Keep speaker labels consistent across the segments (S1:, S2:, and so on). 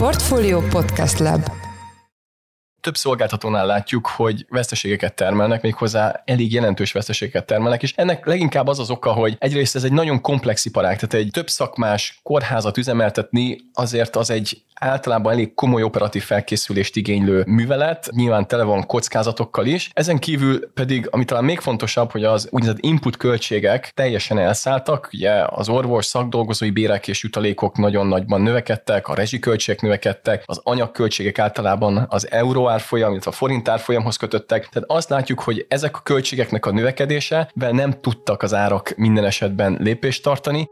S1: Portfolio Podcast Lab.
S2: Több szolgáltatónál látjuk, hogy veszteségeket termelnek, méghozzá elég jelentős veszteségeket termelnek, és ennek leginkább az az oka, hogy egyrészt ez egy nagyon komplex iparág, tehát egy több szakmás kórházat üzemeltetni azért az egy általában elég komoly operatív felkészülést igénylő művelet, nyilván tele van kockázatokkal is. Ezen kívül pedig, ami talán még fontosabb, hogy az úgynevezett input költségek teljesen elszálltak, ugye az orvos szakdolgozói bérek és jutalékok nagyon nagyban növekedtek, a rezsiköltségek növekedtek, az anyagköltségek általában az euró árfolyam, illetve a forint árfolyamhoz kötöttek. Tehát azt látjuk, hogy ezek a költségeknek a növekedése, nem tudtak az árak minden esetben lépést tartani.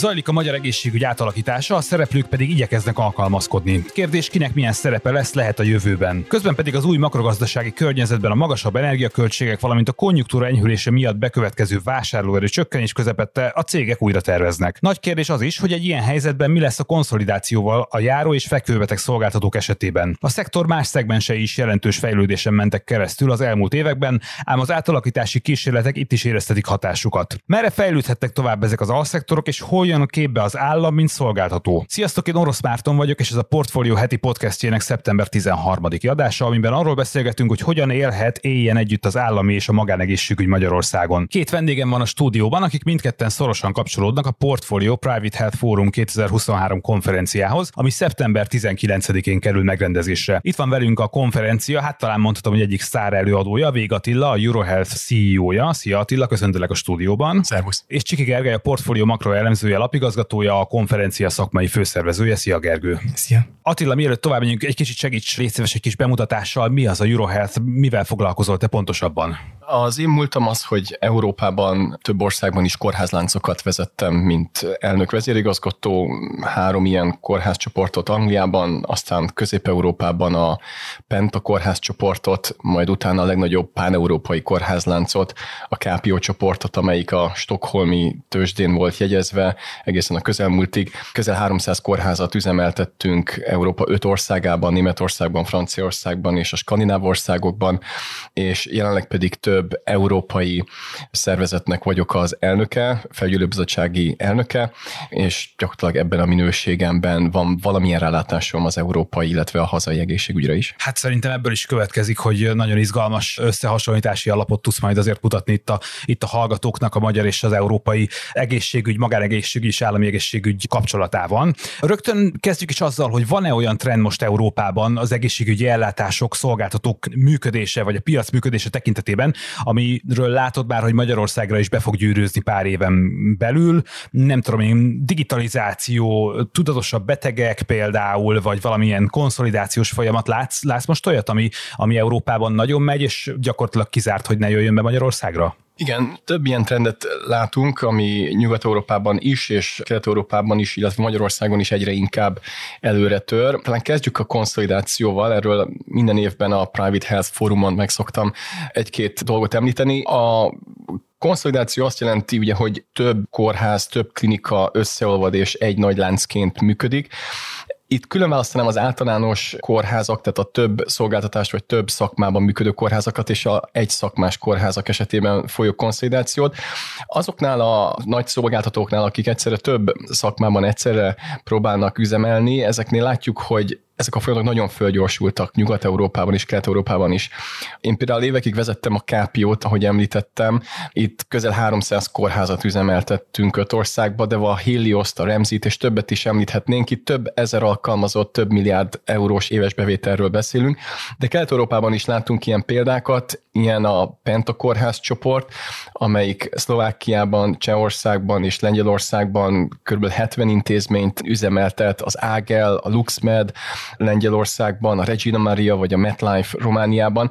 S3: Zajlik a magyar egészségügy átalakítása, a szereplők pedig igyekeznek alkalmazkodni. Kérdés, kinek milyen szerepe lesz lehet a jövőben. Közben pedig az új makrogazdasági környezetben a magasabb energiaköltségek, valamint a konjunktúra enyhülése miatt bekövetkező vásárlóerő csökkenés közepette a cégek újra terveznek. Nagy kérdés az is, hogy egy ilyen helyzetben mi lesz a konszolidációval a járó és fekvőbeteg szolgáltatók esetében. A szektor más szegmensei is jelentős fejlődésen mentek keresztül az elmúlt években, ám az átalakítási kísérletek itt is éreztetik hatásukat. Merre fejlődhettek tovább ezek az alszektorok, és hol jön a képbe az állam, mint szolgáltató. Sziasztok, én Orosz Márton vagyok, és ez a Portfolio heti podcastjének szeptember 13. adása, amiben arról beszélgetünk, hogy hogyan élhet, éljen együtt az állami és a magánegészségügy Magyarországon. Két vendégem van a stúdióban, akik mindketten szorosan kapcsolódnak a Portfolio Private Health Forum 2023 konferenciához, ami szeptember 19-én kerül megrendezésre. Itt van velünk a konferencia, hát talán mondhatom, hogy egyik szár előadója, Vég Attila, a Eurohealth CEO-ja. Szia Attila, köszöntelek a stúdióban.
S2: Szervusz.
S3: És Csiki Gergely, a portfólió makroelemzője, lapigazgatója, a konferencia szakmai főszervezője. Szia Gergő!
S2: Szia!
S3: Attila, mielőtt tovább menjünk, egy kicsit segíts részéves egy kis bemutatással, mi az a Eurohealth, mivel foglalkozol te pontosabban?
S2: Az én múltam az, hogy Európában több országban is kórházláncokat vezettem, mint elnök vezérigazgató, három ilyen kórházcsoportot Angliában, aztán Közép-Európában a Penta kórházcsoportot, majd utána a legnagyobb páneurópai kórházláncot, a KPO csoportot, amelyik a Stockholmi tőzsdén volt jegyezve, egészen a közelmúltig. Közel 300 kórházat üzemeltettünk Európa öt országában, Németországban, Franciaországban és a Skandináv országokban, és jelenleg pedig több európai szervezetnek vagyok az elnöke, felgyűlőbizottsági elnöke, és gyakorlatilag ebben a minőségemben van valamilyen rálátásom az európai, illetve a hazai egészségügyre is.
S3: Hát szerintem ebből is következik, hogy nagyon izgalmas összehasonlítási alapot tudsz majd azért mutatni itt a, itt a hallgatóknak a magyar és az európai egészségügy, magánegészségügy és állami egészségügy kapcsolatában. Rögtön kezdjük is azzal, hogy van-e olyan trend most Európában az egészségügyi ellátások, szolgáltatók működése, vagy a piac működése tekintetében, amiről látod már, hogy Magyarországra is be fog gyűrűzni pár éven belül. Nem tudom én, digitalizáció, tudatosabb betegek például, vagy valamilyen konszolidációs folyamat. Látsz, látsz most olyat, ami, ami Európában nagyon megy, és gyakorlatilag kizárt, hogy ne jöjjön be Magyarországra?
S2: Igen, több ilyen trendet látunk, ami Nyugat-Európában is, és Kelet-Európában is, illetve Magyarországon is egyre inkább előre tör. Talán kezdjük a konszolidációval, erről minden évben a Private Health Forumon megszoktam egy-két dolgot említeni. A konszolidáció azt jelenti, ugye, hogy több kórház, több klinika összeolvad és egy nagy láncként működik. Itt külön választanám az általános kórházak, tehát a több szolgáltatást vagy több szakmában működő kórházakat és a egy szakmás kórházak esetében folyó konszolidációt. Azoknál a nagy szolgáltatóknál, akik egyszerre több szakmában egyszerre próbálnak üzemelni, ezeknél látjuk, hogy ezek a folyamatok nagyon fölgyorsultak Nyugat-Európában is, Kelet-Európában is. Én például évekig vezettem a KPO-t, ahogy említettem, itt közel 300 kórházat üzemeltettünk öt országba, de a Helios-t, a Remzit és többet is említhetnénk. Itt több ezer alkalmazott, több milliárd eurós éves bevételről beszélünk, de Kelet-Európában is látunk ilyen példákat, ilyen a Penta kórház csoport, amelyik Szlovákiában, Csehországban és Lengyelországban kb. 70 intézményt üzemeltet, az Ágel, a LuxMed, Lengyelországban, a Regina Maria vagy a MetLife Romániában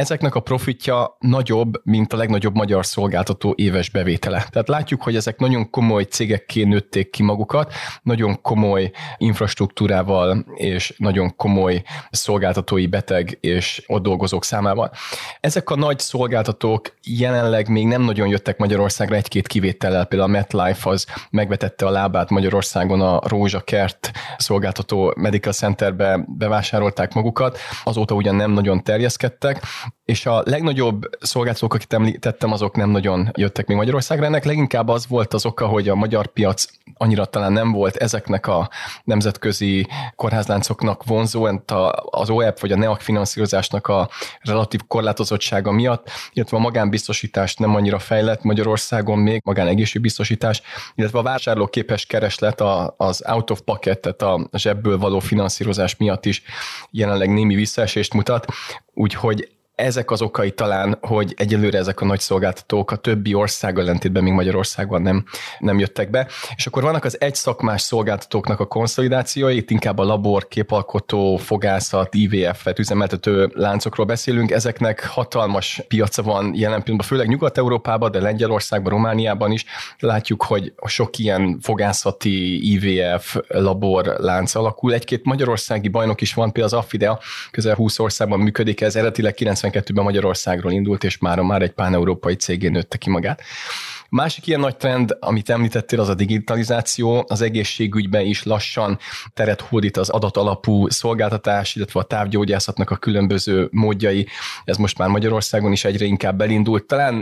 S2: ezeknek a profitja nagyobb, mint a legnagyobb magyar szolgáltató éves bevétele. Tehát látjuk, hogy ezek nagyon komoly cégekké nőtték ki magukat, nagyon komoly infrastruktúrával és nagyon komoly szolgáltatói beteg és ott dolgozók számával. Ezek a nagy szolgáltatók jelenleg még nem nagyon jöttek Magyarországra egy-két kivétellel, például a MetLife az megvetette a lábát Magyarországon a Rózsa Kert szolgáltató Medical Centerbe bevásárolták magukat, azóta ugyan nem nagyon terjeszkedtek, és a legnagyobb szolgáltatók, akit említettem, azok nem nagyon jöttek még Magyarországra. Ennek leginkább az volt az oka, hogy a magyar piac annyira talán nem volt ezeknek a nemzetközi kórházláncoknak vonzó, az OEP vagy a NEAK finanszírozásnak a relatív korlátozottsága miatt, illetve a magánbiztosítás nem annyira fejlett Magyarországon még, magánegészségbiztosítás, illetve a vásárlóképes kereslet az out of pocket, tehát a zsebből való finanszírozás miatt is jelenleg némi visszaesést mutat, úgyhogy ezek az okai talán, hogy egyelőre ezek a nagy szolgáltatók a többi ország ellentétben még Magyarországon nem, nem jöttek be. És akkor vannak az egy szakmás szolgáltatóknak a konszolidációi, itt inkább a labor, képalkotó, fogászat, IVF-et üzemeltető láncokról beszélünk. Ezeknek hatalmas piaca van jelen pillanatban, főleg Nyugat-Európában, de Lengyelországban, Romániában is. Látjuk, hogy sok ilyen fogászati IVF labor lánc alakul. Egy-két magyarországi bajnok is van, például az Affidea közel 20 országban működik, ez eredetileg 90 92-ben Magyarországról indult, és már, már egy pán-európai cégé nőtte ki magát. Másik ilyen nagy trend, amit említettél, az a digitalizáció. Az egészségügyben is lassan teret hódít az adatalapú szolgáltatás, illetve a távgyógyászatnak a különböző módjai. Ez most már Magyarországon is egyre inkább elindult. Talán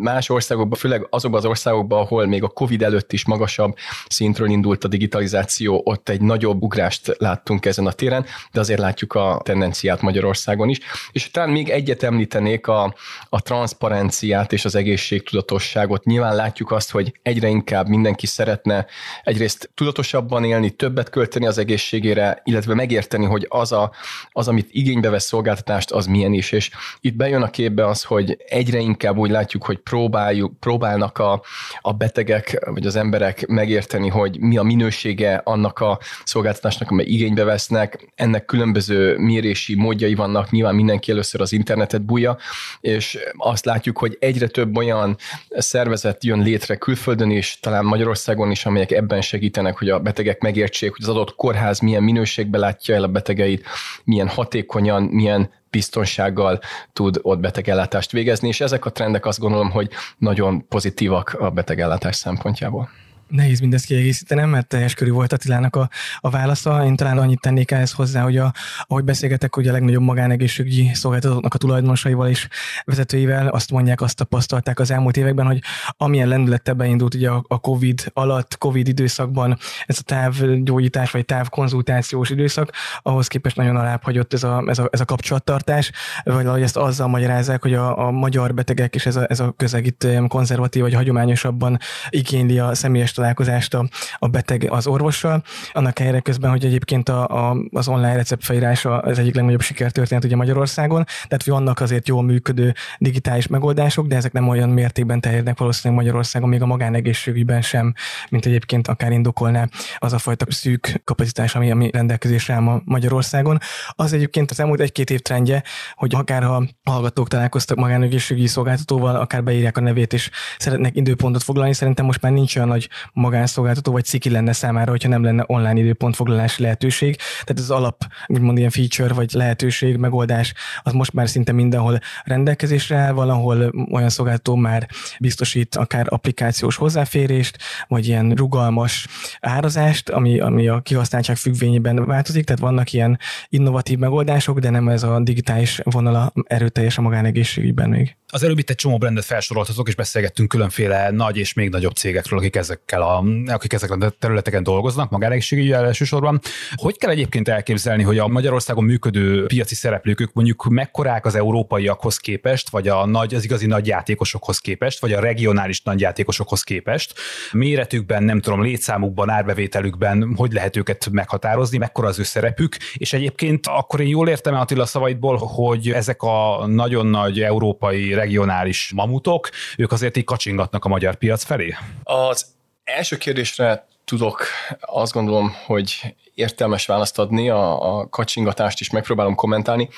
S2: más országokban, főleg azokban az országokban, ahol még a COVID előtt is magasabb szintről indult a digitalizáció, ott egy nagyobb ugrást láttunk ezen a téren, de azért látjuk a tendenciát Magyarországon is. És talán még egyet említenék a, a transzparenciát és az egészségtudatosságot. Nyilván nyilván látjuk azt, hogy egyre inkább mindenki szeretne egyrészt tudatosabban élni, többet költeni az egészségére, illetve megérteni, hogy az, a, az amit igénybe vesz szolgáltatást, az milyen is. És itt bejön a képbe az, hogy egyre inkább úgy látjuk, hogy próbáljuk, próbálnak a, a betegek, vagy az emberek megérteni, hogy mi a minősége annak a szolgáltatásnak, amely igénybe vesznek. Ennek különböző mérési módjai vannak, nyilván mindenki először az internetet bújja, és azt látjuk, hogy egyre több olyan szervezet jön létre külföldön is, talán Magyarországon is, amelyek ebben segítenek, hogy a betegek megértsék, hogy az adott kórház milyen minőségben látja el a betegeit, milyen hatékonyan, milyen biztonsággal tud ott betegellátást végezni, és ezek a trendek azt gondolom, hogy nagyon pozitívak a betegellátás szempontjából.
S4: Nehéz mindezt kiegészítenem, mert teljes körű volt Attilának a, a válasza. Én talán annyit tennék ehhez hozzá, hogy a, ahogy beszélgetek, hogy a legnagyobb magánegészségügyi szolgáltatóknak a tulajdonosaival és vezetőivel azt mondják, azt tapasztalták az elmúlt években, hogy amilyen lendülettel beindult ugye a, a COVID alatt, COVID időszakban ez a távgyógyítás vagy távkonzultációs időszak, ahhoz képest nagyon alább hagyott ez a, ez a, ez a kapcsolattartás, vagy ahogy ezt azzal magyarázzák, hogy a, a magyar betegek és ez a, ez a közeg itt konzervatív vagy hagyományosabban igényli a személyes találkozást a, a beteg az orvossal. Annak helyre közben, hogy egyébként a, a, az online receptfelírása az egyik legnagyobb sikertörténet ugye Magyarországon, tehát vannak azért jól működő digitális megoldások, de ezek nem olyan mértékben terjednek valószínűleg Magyarországon, még a magánegészségügyben sem, mint egyébként akár indokolná az a fajta szűk kapacitás, ami, ami rendelkezésre áll Magyarországon. Az egyébként az elmúlt egy-két év trendje, hogy akár ha hallgatók találkoztak magánegészségügyi szolgáltatóval, akár beírják a nevét és szeretnek időpontot foglalni, szerintem most már nincs olyan nagy magánszolgáltató, vagy ciki lenne számára, hogyha nem lenne online időpontfoglalási lehetőség. Tehát az alap, úgymond ilyen feature, vagy lehetőség, megoldás, az most már szinte mindenhol rendelkezésre áll, valahol olyan szolgáltató már biztosít akár applikációs hozzáférést, vagy ilyen rugalmas árazást, ami, ami a kihasználtság függvényében változik, tehát vannak ilyen innovatív megoldások, de nem ez a digitális vonala erőteljes a magánegészségügyben még.
S3: Az előbb itt egy csomó brendet felsoroltatok, és beszélgettünk különféle nagy és még nagyobb cégekről, akik ezekkel a, akik ezeken a területeken dolgoznak, magánegészségügyi elsősorban. Hogy kell egyébként elképzelni, hogy a Magyarországon működő piaci szereplők, ők mondjuk mekkorák az európaiakhoz képest, vagy a nagy, az igazi nagy játékosokhoz képest, vagy a regionális nagy játékosokhoz képest? Méretükben, nem tudom, létszámukban, árbevételükben, hogy lehet őket meghatározni, mekkora az ő szerepük, és egyébként akkor én jól értem Attila szavaidból, hogy ezek a nagyon nagy európai regionális mamutok, ők azért így kacsingatnak a magyar piac felé?
S2: Az első kérdésre tudok azt gondolom, hogy értelmes választ adni, a, a kacsingatást is megpróbálom kommentálni.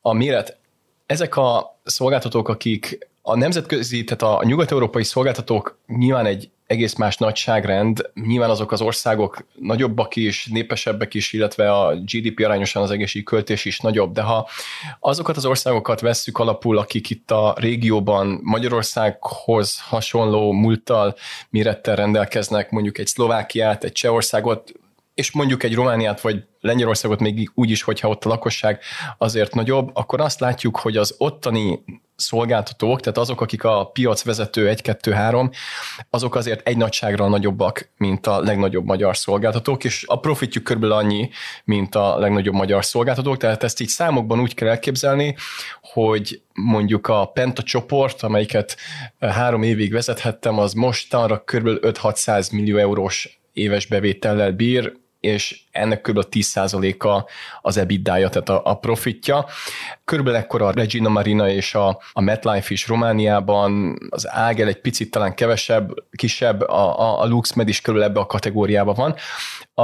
S2: A méret, ezek a szolgáltatók, akik a nemzetközi, tehát a nyugat-európai szolgáltatók nyilván egy egész más nagyságrend. Nyilván azok az országok nagyobbak is, népesebbek is, illetve a GDP arányosan az egészségügyi költés is nagyobb, de ha azokat az országokat vesszük alapul, akik itt a régióban Magyarországhoz hasonló múlttal, mérettel rendelkeznek, mondjuk egy Szlovákiát, egy Csehországot, és mondjuk egy Romániát vagy Lengyelországot még úgy is, hogyha ott a lakosság azért nagyobb, akkor azt látjuk, hogy az ottani szolgáltatók, tehát azok, akik a piac vezető 1-2-3, azok azért egy nagyságra nagyobbak, mint a legnagyobb magyar szolgáltatók, és a profitjuk körülbelül annyi, mint a legnagyobb magyar szolgáltatók, tehát ezt így számokban úgy kell elképzelni, hogy mondjuk a Penta csoport, amelyiket három évig vezethettem, az mostanra kb. 5-600 millió eurós éves bevétellel bír, és ennek kb. 10%-a az EBITDA-ja, tehát a, a profitja. Körülbelül ekkor a Regina Marina és a, a MetLife is Romániában, az Ágel egy picit talán kevesebb, kisebb, a, a, a LuxMed is körülbelül ebbe a kategóriában van.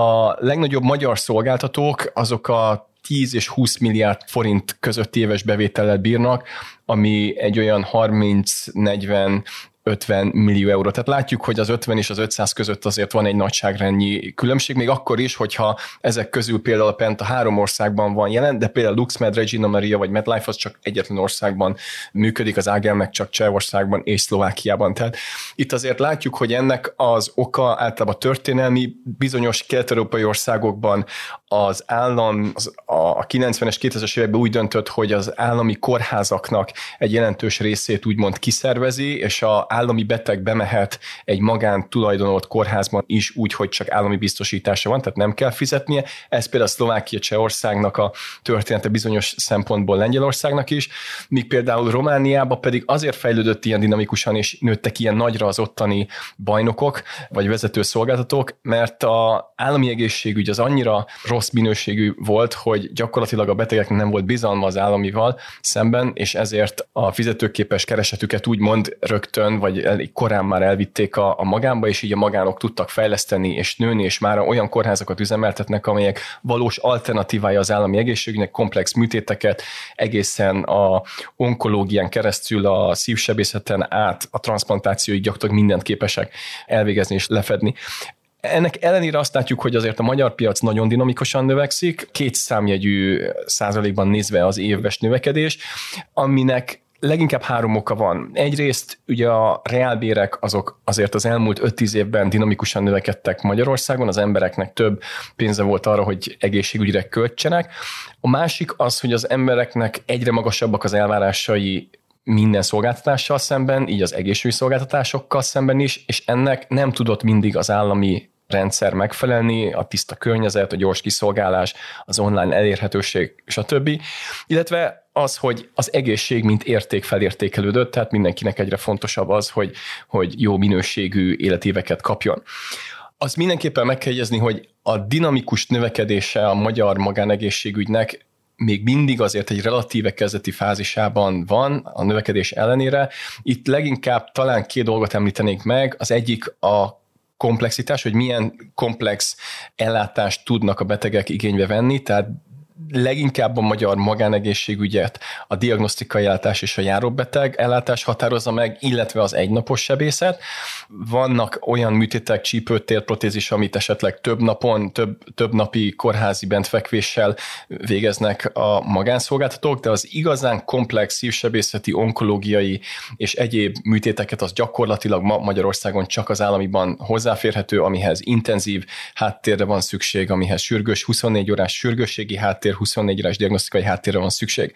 S2: A legnagyobb magyar szolgáltatók azok a 10 és 20 milliárd forint között éves bevétellel bírnak, ami egy olyan 30-40 50 millió euró. Tehát látjuk, hogy az 50 és az 500 között azért van egy nagyságrendnyi különbség, még akkor is, hogyha ezek közül például a Penta három országban van jelen, de például LuxMed, Regina Maria vagy MedLife az csak egyetlen országban működik, az Ágel meg csak Csehországban és Szlovákiában. Tehát itt azért látjuk, hogy ennek az oka általában történelmi, bizonyos kelet-európai országokban az állam az a 90-es, 2000-es években úgy döntött, hogy az állami kórházaknak egy jelentős részét úgymond kiszervezi, és a állami beteg bemehet egy magán tulajdonolt kórházban is úgy, hogy csak állami biztosítása van, tehát nem kell fizetnie. Ez például Szlovákia Csehországnak a története bizonyos szempontból Lengyelországnak is, míg például Romániában pedig azért fejlődött ilyen dinamikusan, és nőttek ilyen nagyra az ottani bajnokok, vagy vezető szolgáltatók, mert a állami egészségügy az annyira rossz minőségű volt, hogy gyakorlatilag a betegeknek nem volt bizalma az államival szemben, és ezért a fizetőképes keresetüket úgymond rögtön vagy elég korán már elvitték a, a magánba, és így a magánok tudtak fejleszteni és nőni, és már olyan kórházakat üzemeltetnek, amelyek valós alternatívája az állami egészségügynek, komplex műtéteket, egészen a onkológián keresztül a szívsebészeten át a transplantációig gyakorlatilag mindent képesek elvégezni és lefedni. Ennek ellenére azt látjuk, hogy azért a magyar piac nagyon dinamikusan növekszik, két számjegyű százalékban nézve az éves növekedés, aminek leginkább három oka van. Egyrészt ugye a reálbérek azok azért az elmúlt 5-10 évben dinamikusan növekedtek Magyarországon, az embereknek több pénze volt arra, hogy egészségügyre költsenek. A másik az, hogy az embereknek egyre magasabbak az elvárásai minden szolgáltatással szemben, így az egészségügyi szolgáltatásokkal szemben is, és ennek nem tudott mindig az állami rendszer megfelelni, a tiszta környezet, a gyors kiszolgálás, az online elérhetőség, stb. Illetve az, hogy az egészség mint érték felértékelődött, tehát mindenkinek egyre fontosabb az, hogy, hogy jó minőségű életéveket kapjon. Az mindenképpen meg kell jegyezni, hogy a dinamikus növekedése a magyar magánegészségügynek még mindig azért egy relatíve kezdeti fázisában van a növekedés ellenére. Itt leginkább talán két dolgot említenék meg. Az egyik a komplexitás, hogy milyen komplex ellátást tudnak a betegek igénybe venni, tehát leginkább a magyar magánegészségügyet a diagnosztikai ellátás és a járóbeteg ellátás határozza meg, illetve az egynapos sebészet. Vannak olyan műtétek, csípőtér, protézis, amit esetleg több napon, több, több napi kórházi bentfekvéssel végeznek a magánszolgáltatók, de az igazán komplex szívsebészeti, onkológiai és egyéb műtéteket az gyakorlatilag ma Magyarországon csak az államiban hozzáférhető, amihez intenzív háttérre van szükség, amihez sürgős, 24 órás sürgősségi háttér, háttér, 24 órás diagnosztikai háttérre van szükség.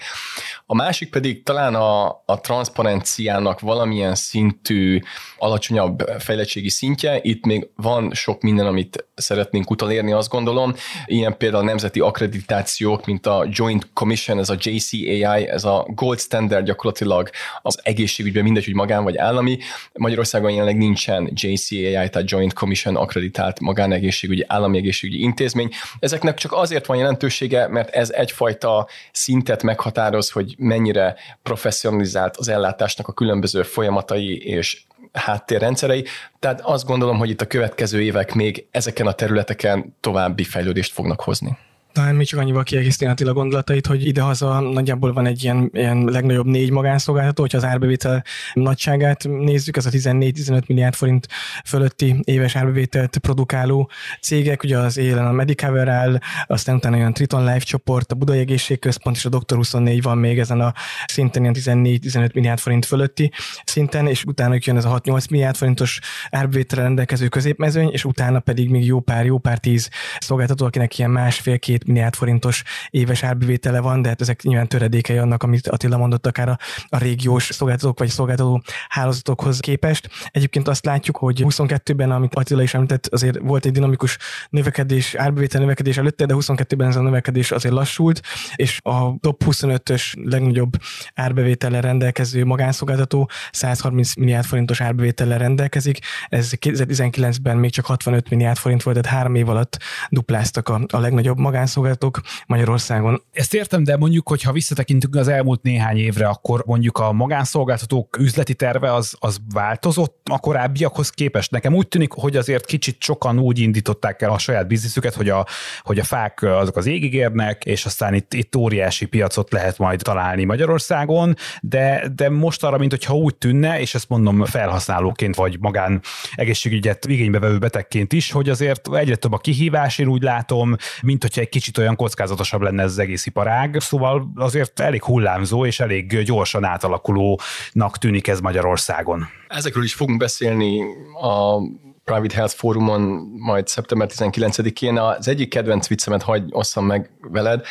S2: A másik pedig talán a, a transzparenciának valamilyen szintű, alacsonyabb fejlettségi szintje. Itt még van sok minden, amit szeretnénk utalérni, azt gondolom. Ilyen például nemzeti akkreditációk, mint a Joint Commission, ez a JCAI, ez a gold standard gyakorlatilag az egészségügyben, mindegy, hogy magán vagy állami. Magyarországon jelenleg nincsen JCAI, tehát Joint Commission akkreditált magánegészségügyi, állami egészségügyi intézmény. Ezeknek csak azért van jelentősége, mert ez egyfajta szintet meghatároz, hogy mennyire professzionalizált az ellátásnak a különböző folyamatai és háttérrendszerei. Tehát azt gondolom, hogy itt a következő évek még ezeken a területeken további fejlődést fognak hozni.
S4: Talán még csak annyival kiegészíteni Attila gondolatait, hogy idehaza nagyjából van egy ilyen, ilyen legnagyobb négy magánszolgáltató, hogyha az árbevétel nagyságát nézzük, az a 14-15 milliárd forint fölötti éves árbevételt produkáló cégek, ugye az élen a Medicover áll, aztán utána olyan Triton Life csoport, a Budai Egészségközpont és a Dr. 24 van még ezen a szinten ilyen 14-15 milliárd forint fölötti szinten, és utána jön ez a 6-8 milliárd forintos árbevétel rendelkező középmezőny, és utána pedig még jó pár, jó pár tíz szolgáltató, akinek ilyen másfél-két milliárd forintos éves árbevétele van, de hát ezek nyilván töredékei annak, amit Attila mondott, akár a, a régiós szolgáltatók vagy szolgáltató hálózatokhoz képest. Egyébként azt látjuk, hogy 22-ben, amit Attila is említett, azért volt egy dinamikus növekedés, árbevétel növekedés előtte, de 22-ben ez a növekedés azért lassult, és a top 25-ös legnagyobb árbevétellel rendelkező magánszolgáltató 130 milliárd forintos árbevétellel rendelkezik. Ez 2019-ben még csak 65 milliárd forint volt, tehát három év alatt dupláztak a, a legnagyobb magánszolgáltatók Magyarországon.
S3: Ezt értem, de mondjuk, hogy ha visszatekintünk az elmúlt néhány évre, akkor mondjuk a magánszolgáltatók üzleti terve az, az változott a korábbiakhoz képest. Nekem úgy tűnik, hogy azért kicsit sokan úgy indították el a saját bizniszüket, hogy a, hogy a fák azok az égig érnek, és aztán itt, itt óriási piacot lehet majd találni Magyarországon, de, de most arra, mint hogyha úgy tűnne, és ezt mondom felhasználóként, vagy magán egészségügyet igénybe vevő betegként is, hogy azért egyre több a kihívás, én úgy látom, mint hogyha egy kicsit olyan kockázatosabb lenne ez az egész iparág. Szóval azért elég hullámzó és elég gyorsan átalakulónak tűnik ez Magyarországon.
S2: Ezekről is fogunk beszélni a Private Health Fórumon majd szeptember 19-én. Az egyik kedvenc viccemet hagy osszam meg veled.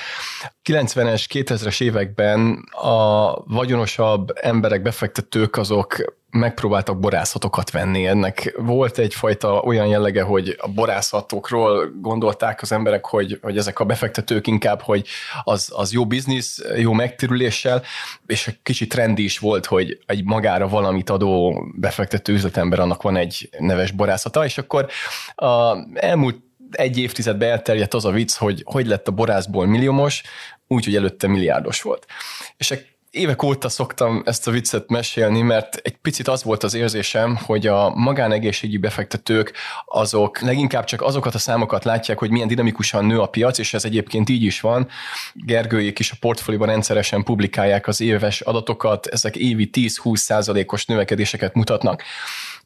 S2: 90-es, 2000-es években a vagyonosabb emberek, befektetők azok megpróbáltak borászatokat venni. Ennek volt egyfajta olyan jellege, hogy a borászatokról gondolták az emberek, hogy, hogy ezek a befektetők inkább, hogy az, az jó biznisz, jó megtérüléssel, és egy kicsit trendi is volt, hogy egy magára valamit adó befektető üzletember, annak van egy neves borászata, és akkor a elmúlt egy évtizedbe elterjedt az a vicc, hogy hogy lett a borászból milliómos, úgyhogy előtte milliárdos volt. És évek óta szoktam ezt a viccet mesélni, mert egy picit az volt az érzésem, hogy a magánegészségügyi befektetők azok leginkább csak azokat a számokat látják, hogy milyen dinamikusan nő a piac, és ez egyébként így is van. Gergőjék is a portfólióban rendszeresen publikálják az éves adatokat, ezek évi 10-20 százalékos növekedéseket mutatnak.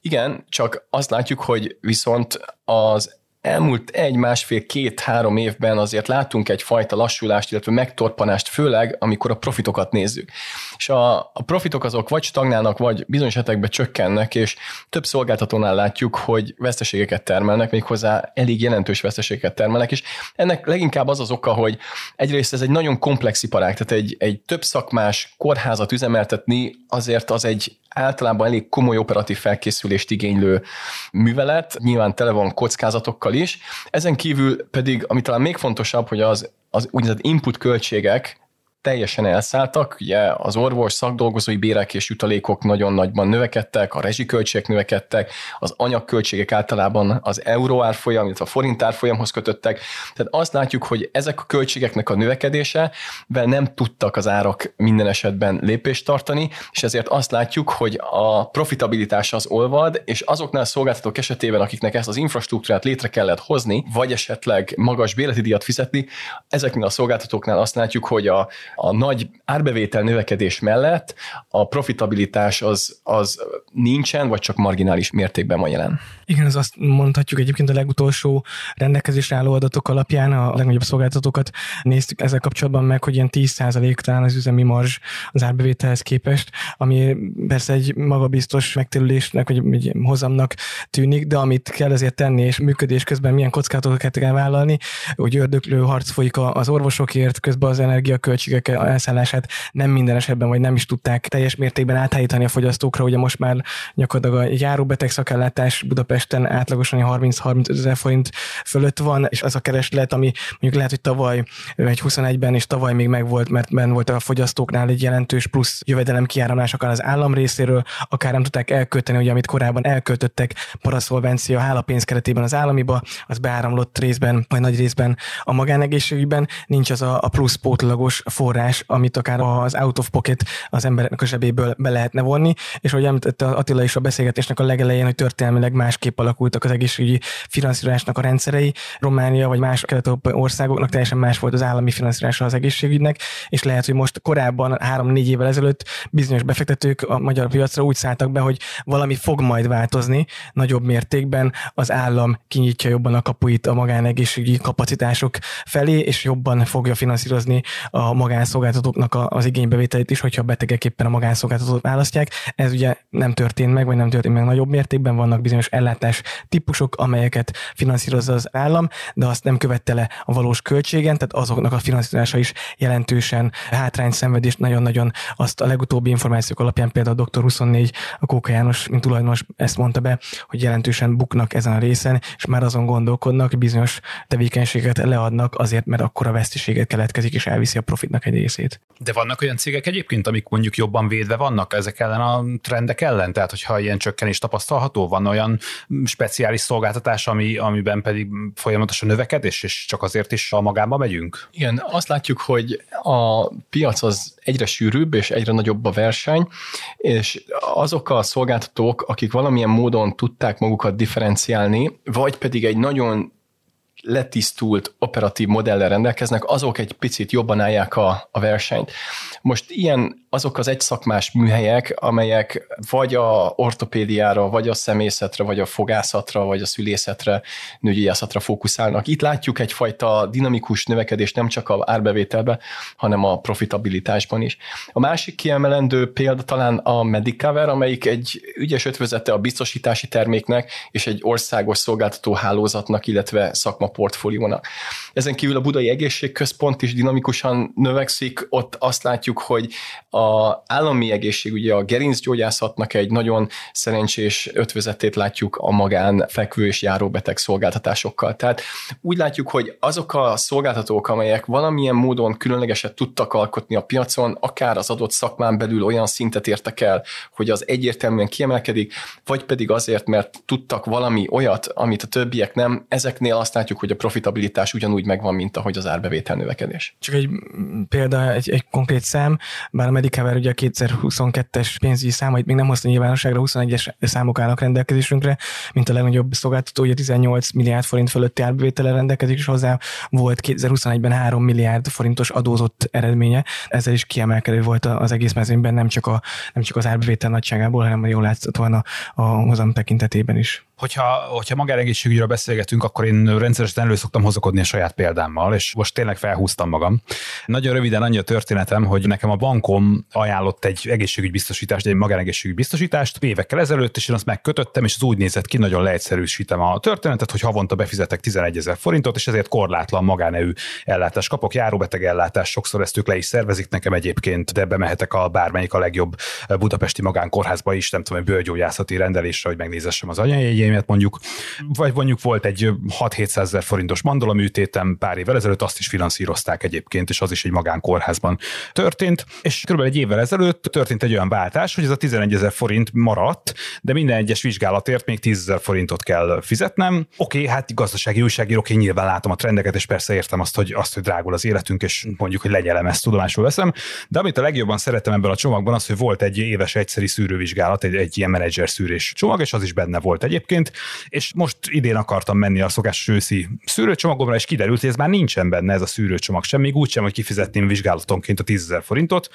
S2: Igen, csak azt látjuk, hogy viszont az elmúlt egy, másfél, két, három évben azért látunk egyfajta lassulást, illetve megtorpanást, főleg amikor a profitokat nézzük. És a, a profitok azok vagy stagnálnak, vagy bizonyos esetekben csökkennek, és több szolgáltatónál látjuk, hogy veszteségeket termelnek, méghozzá elég jelentős veszteségeket termelnek, és ennek leginkább az az oka, hogy egyrészt ez egy nagyon komplex iparág, tehát egy, egy több szakmás kórházat üzemeltetni azért az egy általában elég komoly operatív felkészülést igénylő művelet, nyilván tele van kockázatokkal is. Ezen kívül pedig, ami talán még fontosabb, hogy az, az úgynevezett input költségek, teljesen elszálltak, ugye az orvos szakdolgozói bérek és jutalékok nagyon nagyban növekedtek, a rezsiköltségek növekedtek, az anyagköltségek általában az euró árfolyam, illetve a forint árfolyamhoz kötöttek. Tehát azt látjuk, hogy ezek a költségeknek a növekedése, nem tudtak az árak minden esetben lépést tartani, és ezért azt látjuk, hogy a profitabilitás az olvad, és azoknál a szolgáltatók esetében, akiknek ezt az infrastruktúrát létre kellett hozni, vagy esetleg magas bérleti díjat fizetni, ezeknél a szolgáltatóknál azt látjuk, hogy a a nagy árbevétel növekedés mellett a profitabilitás az, az nincsen, vagy csak marginális mértékben van jelen.
S4: Igen, ez azt mondhatjuk egyébként a legutolsó rendelkezésre álló adatok alapján a legnagyobb szolgáltatókat néztük ezzel kapcsolatban meg, hogy ilyen 10% talán az üzemi marzs az árbevételhez képest, ami persze egy magabiztos megtérülésnek, vagy egy hozamnak tűnik, de amit kell ezért tenni, és működés közben milyen kockázatokat kell vállalni, hogy ördöklő harc folyik az orvosokért, közben az energiaköltségek elszállását nem minden esetben, vagy nem is tudták teljes mértékben átállítani a fogyasztókra. Ugye most már gyakorlatilag a járóbeteg szakellátás Budapesten átlagosan 30-35 ezer forint fölött van, és az a kereslet, ami mondjuk lehet, hogy tavaly egy 21-ben és tavaly még megvolt, mert ben volt a fogyasztóknál egy jelentős plusz jövedelem kiáramlás akár az állam részéről, akár nem tudták elkölteni, ugye amit korábban elköltöttek paraszolvencia hálapénz keretében az államiba, az beáramlott részben, vagy nagy részben a magánegészségügyben, nincs az a, a plusz pótlagos forrás amit akár az out of pocket az embereknek a zsebéből be lehetne vonni, és ahogy említette Attila is a beszélgetésnek a legelején, hogy történelmileg másképp alakultak az egészségügyi finanszírozásnak a rendszerei, Románia vagy más kelet országoknak teljesen más volt az állami finanszírozása az egészségügynek, és lehet, hogy most korábban, három-négy évvel ezelőtt bizonyos befektetők a magyar piacra úgy szálltak be, hogy valami fog majd változni. Nagyobb mértékben, az állam kinyitja jobban a kapuit a magánegészségügyi kapacitások felé, és jobban fogja finanszírozni a magánszolgáltatóknak az igénybevételét is, hogyha betegek éppen a magánszolgáltatót választják. Ez ugye nem történt meg, vagy nem történt meg nagyobb mértékben, vannak bizonyos ellátás típusok, amelyeket finanszírozza az állam, de azt nem követte le a valós költségen, tehát azoknak a finanszírozása is jelentősen hátrány szenvedést nagyon-nagyon azt a legutóbbi információk alapján például a Dr. 24, a Kóka János, mint tulajdonos ezt mondta be, hogy jelentősen buknak ezen a részen, és már azon gondolkodnak, hogy bizonyos tevékenységet leadnak azért, mert akkor a veszteséget keletkezik, és elviszi a profitnak egy részét.
S3: De vannak olyan cégek egyébként, amik mondjuk jobban védve vannak ezek ellen a trendek ellen? Tehát, hogyha ilyen csökkenés tapasztalható, van olyan speciális szolgáltatás, ami, amiben pedig folyamatosan növekedés, és csak azért is a magába megyünk?
S2: Igen, azt látjuk, hogy a piac az egyre sűrűbb, és egyre nagyobb a verseny, és azok a szolgáltatók, akik valamilyen módon tudták magukat differenciálni, vagy pedig egy nagyon letisztult operatív modellel rendelkeznek, azok egy picit jobban állják a, a versenyt. Most ilyen azok az egyszakmás műhelyek, amelyek vagy a ortopédiára, vagy a szemészetre, vagy a fogászatra, vagy a szülészetre, nőgyógyászatra fókuszálnak. Itt látjuk egyfajta dinamikus növekedést nem csak a árbevételbe, hanem a profitabilitásban is. A másik kiemelendő példa talán a Medicover, amelyik egy ügyes ötvözete a biztosítási terméknek és egy országos szolgáltató hálózatnak, illetve szakmaportfóliónak. Ezen kívül a Budai Egészségközpont is dinamikusan növekszik, ott azt látjuk, hogy a állami egészségügyi, a gerincgyógyászatnak egy nagyon szerencsés ötvözetét látjuk a magán fekvő és járóbeteg szolgáltatásokkal. Tehát úgy látjuk, hogy azok a szolgáltatók, amelyek valamilyen módon különlegeset tudtak alkotni a piacon, akár az adott szakmán belül olyan szintet értek el, hogy az egyértelműen kiemelkedik, vagy pedig azért, mert tudtak valami olyat, amit a többiek nem, ezeknél azt látjuk, hogy a profitabilitás ugyanúgy megvan, mint ahogy az árbevétel növekedés.
S4: Csak egy példa, egy, egy konkrét szám, bár a Medicover ugye a 2022-es pénzügyi számait még nem hozta nyilvánosságra, 21-es számok állnak rendelkezésünkre, mint a legnagyobb szolgáltató, ugye 18 milliárd forint fölötti árbevétele rendelkezik, és hozzá volt 2021-ben 3 milliárd forintos adózott eredménye. Ezzel is kiemelkedő volt az egész mezőnyben, nem csak, a, nem csak az árbevétel nagyságából, hanem jól láthatóan a, a hozam tekintetében is
S3: hogyha, hogyha magánegészségügyről beszélgetünk, akkor én rendszeresen elő szoktam hozakodni a saját példámmal, és most tényleg felhúztam magam. Nagyon röviden annyi a történetem, hogy nekem a bankom ajánlott egy egészségügybiztosítást, egy magánegészségügybiztosítást évekkel ezelőtt, és én azt megkötöttem, és az úgy nézett ki, nagyon leegyszerűsítem a történetet, hogy havonta befizetek 11 ezer forintot, és ezért korlátlan magánevű ellátást kapok, járóbeteg ellátás, sokszor ezt ők le is szervezik nekem egyébként, de bemehetek a bármelyik a legjobb budapesti magánkórházba is, nem tudom, egy bőrgyógyászati rendelésre, hogy megnézessem az anyajegyén eredményemet mondjuk, vagy mondjuk volt egy 6-700 ezer forintos mandolaműtétem pár évvel ezelőtt, azt is finanszírozták egyébként, és az is egy magánkórházban történt, és kb. egy évvel ezelőtt történt egy olyan váltás, hogy ez a 11 ezer forint maradt, de minden egyes vizsgálatért még 10 ezer forintot kell fizetnem. Oké, hát gazdasági újságírók, én nyilván látom a trendeket, és persze értem azt, hogy, azt, hogy drágul az életünk, és mondjuk, hogy legyelem ezt, tudomásul veszem. De amit a legjobban szeretem ebből a csomagban, az, hogy volt egy éves egyszeri szűrővizsgálat, egy, egy ilyen menedzser szűrés csomag, és az is benne volt egyébként egyébként, és most idén akartam menni a szokásos őszi szűrőcsomagomra, és kiderült, hogy ez már nincsen benne ez a szűrőcsomag sem, még úgysem, hogy kifizetném vizsgálatonként a 10 forintot,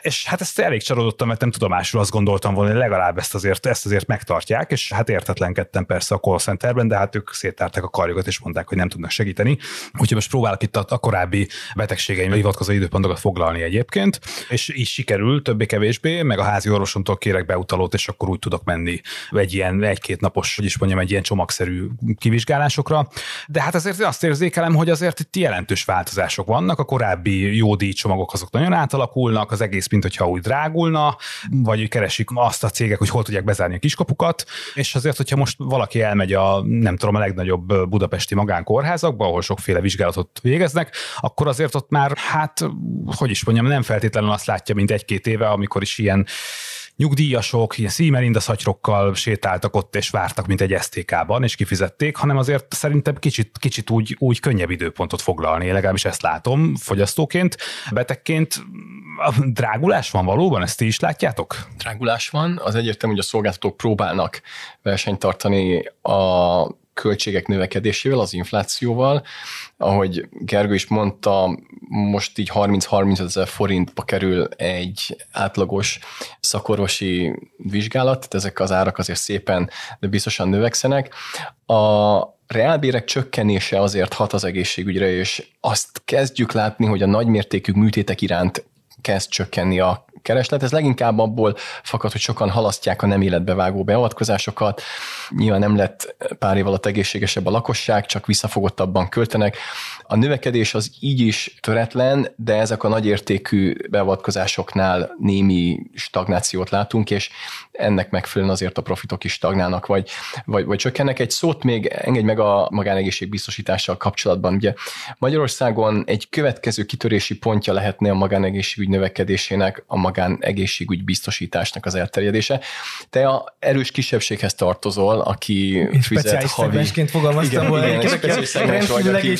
S3: és hát ezt elég csalódottam, mert nem tudomásul azt gondoltam volna, hogy legalább ezt azért, ezt azért megtartják, és hát értetlenkedtem persze a call centerben, de hát ők széttárták a karjukat, és mondták, hogy nem tudnak segíteni. Úgyhogy most próbálok itt a, korábbi betegségeimre hivatkozó időpontokat foglalni egyébként, és így sikerül többé-kevésbé, meg a házi orvosomtól kérek beutalót, és akkor úgy tudok menni egy ilyen egy-két napos, is mondjam, egy ilyen csomagszerű kivizsgálásokra. De hát azért azt érzékelem, hogy azért itt jelentős változások vannak. A korábbi jódi csomagok azok nagyon átalakulnak, az egész, mint hogyha úgy drágulna, vagy keresik azt a cégek, hogy hol tudják bezárni a kiskapukat. És azért, hogyha most valaki elmegy a, nem tudom, a legnagyobb budapesti magánkórházakba, ahol sokféle vizsgálatot végeznek, akkor azért ott már, hát, hogy is mondjam, nem feltétlenül azt látja, mint egy-két éve, amikor is ilyen nyugdíjasok, ilyen szímerinda szatyrokkal sétáltak ott és vártak, mint egy STK-ban, és kifizették, hanem azért szerintem kicsit, kicsit úgy, úgy könnyebb időpontot foglalni, legalábbis ezt látom fogyasztóként, betegként. Drágulás van valóban, ezt ti is látjátok?
S2: Drágulás van, az egyértelmű, hogy a szolgáltatók próbálnak versenyt tartani a költségek növekedésével, az inflációval. Ahogy Gergő is mondta, most így 30-30 ezer forintba kerül egy átlagos szakorvosi vizsgálat, tehát ezek az árak azért szépen, de biztosan növekszenek. A reálbérek csökkenése azért hat az egészségügyre, és azt kezdjük látni, hogy a nagymértékű műtétek iránt kezd csökkenni a kereslet. Ez leginkább abból fakad, hogy sokan halasztják a nem életbevágó beavatkozásokat. Nyilván nem lett pár év alatt egészségesebb a lakosság, csak visszafogottabban költenek. A növekedés az így is töretlen, de ezek a nagyértékű beavatkozásoknál némi stagnációt látunk, és ennek megfelelően azért a profitok is stagnálnak, vagy, vagy, vagy csökkennek. Egy szót még engedj meg a magánegészségbiztosítással kapcsolatban. Ugye Magyarországon egy következő kitörési pontja lehetne a magánegészségügy növekedésének a magánegészségügy biztosításnak az elterjedése. Te a erős kisebbséghez tartozol, aki
S4: fizet havi... fogalmaztam volna, igen, igen, vagy, aki